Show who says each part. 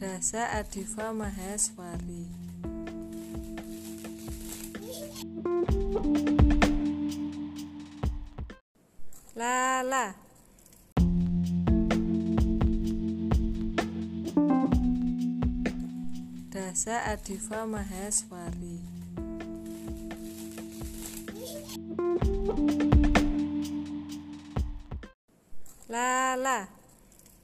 Speaker 1: Dasa Adiva Maheswari. Lala. Dasa Adiva Maheswari. Lala.